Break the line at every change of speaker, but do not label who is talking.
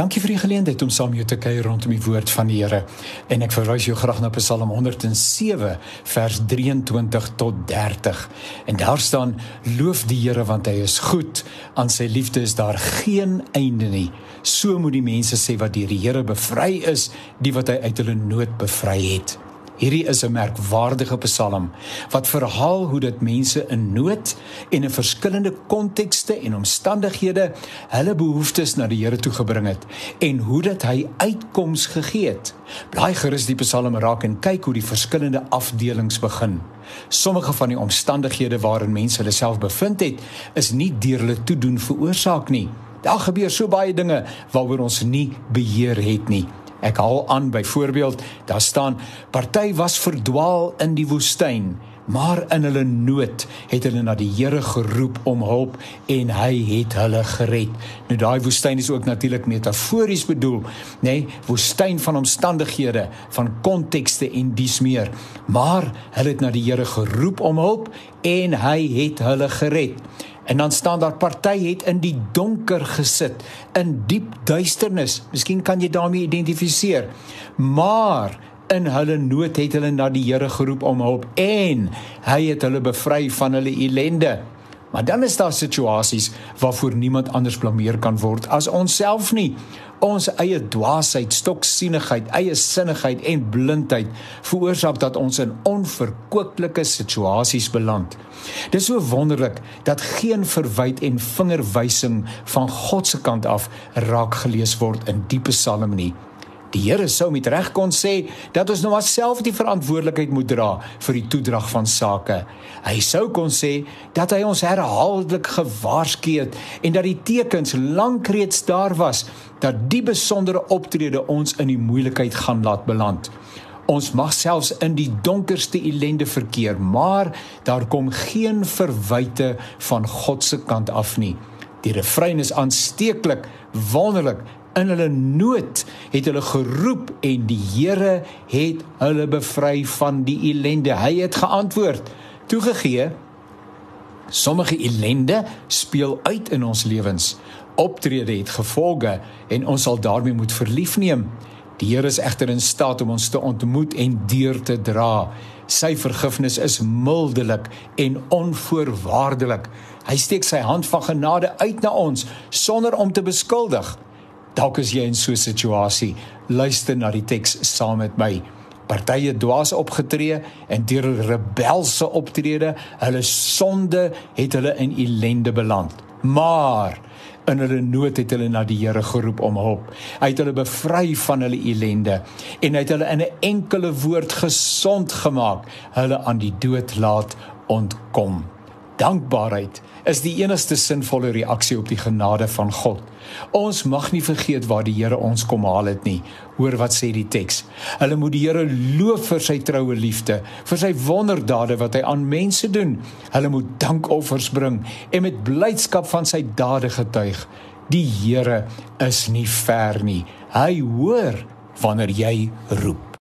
Dankie vir die geleentheid om saam jou te kuier rondom die woord van die Here. En ek verwys jou graag na Psalm 107 vers 23 tot 30. En daar staan: Loof die Here want hy is goed, aan sy liefde is daar geen einde nie. So moet die mense sê wat deur die Here bevry is, die wat hy uit hulle nood bevry het. Hierdie is 'n merkwaardige Psalm wat verhaal hoe dit mense in nood en in verskillende kontekste en omstandighede hulle behoeftes na die Here toe gebring het en hoe dit hy uitkoms gegee het. Blaai gerus die Psalm raak en kyk hoe die verskillende afdelings begin. Sommige van die omstandighede waarin mense hulle self bevind het, is nie deur hulle toedoen veroorsaak nie. Daar gebeur so baie dinge waaroor ons nie beheer het nie. Ek haal aan byvoorbeeld, daar staan party was verdwaal in die woestyn, maar in hulle nood het hulle na die Here geroep om hulp en hy het hulle gered. Nou daai woestyn is ook natuurlik metafories bedoel, nê, nee, woestyn van omstandighede, van kontekste en dies meer. Maar hulle het na die Here geroep om hulp en hy het hulle gered. En dan staan daar party het in die donker gesit, in diep duisternis. Miskien kan jy daarmee identifiseer. Maar in hulle nood het hulle na die Here geroep om hulp en hy het hulle bevry van hulle ellende. Maar dan is daar situasies waarvoor niemand anders blameer kan word as onsself nie. Ons eie dwaasheid, stoksienigheid, eie sinnigheid en blindheid veroorsaak dat ons in onverkoeklike situasies beland. Dis so wonderlik dat geen verwyd en vingerwysing van God se kant af raak gelees word in diepe psalme nie. Die Here sou met reg kon sê dat ons nou self die verantwoordelikheid moet dra vir die toedrag van sake. Hy sou kon sê dat hy ons herhaaldelik gewaarsku het en dat die tekens lank reeds daar was dat die besondere optrede ons in die moeilikheid gaan laat beland. Ons mag selfs in die donkerste ellende verkeer, maar daar kom geen verwyte van God se kant af nie. Die refrein is aansteeklik, wonderlik in hulle nood het hulle geroep en die Here het hulle bevry van die ellende. Hy het geantwoord. Toegegee sommige ellende speel uit in ons lewens. Optrede het gevolge en ons sal daarmee moet verlief neem. Die Here is egter in staat om ons te ontmoet en deur te dra. Sy vergifnis is mildelik en onvoorwaardelik. Hy steek sy hand van genade uit na ons sonder om te beskuldig. Dalk is jy in so 'n situasie. Luister na die teks saam met my. Partye dwaas opgetree en deur rebelse optrede, hulle sonde het hulle in ellende beland. Maar in hulle nood het hulle na die Here geroep om hulp. Hy het hulle bevry van hulle ellende en hy het hulle in 'n enkele woord gesond gemaak, hulle aan die dood laat ontkom. Dankbaarheid is die enigste sinvolle reaksie op die genade van God. Ons mag nie vergeet waar die Here ons kom haal het nie. Hoor wat sê die teks. Hulle moet die Here loof vir sy troue liefde, vir sy wonderdade wat hy aan mense doen. Hulle moet dankoffers bring en met blydskap van sy dade getuig. Die Here is nie ver nie. Hy hoor wanneer jy roep.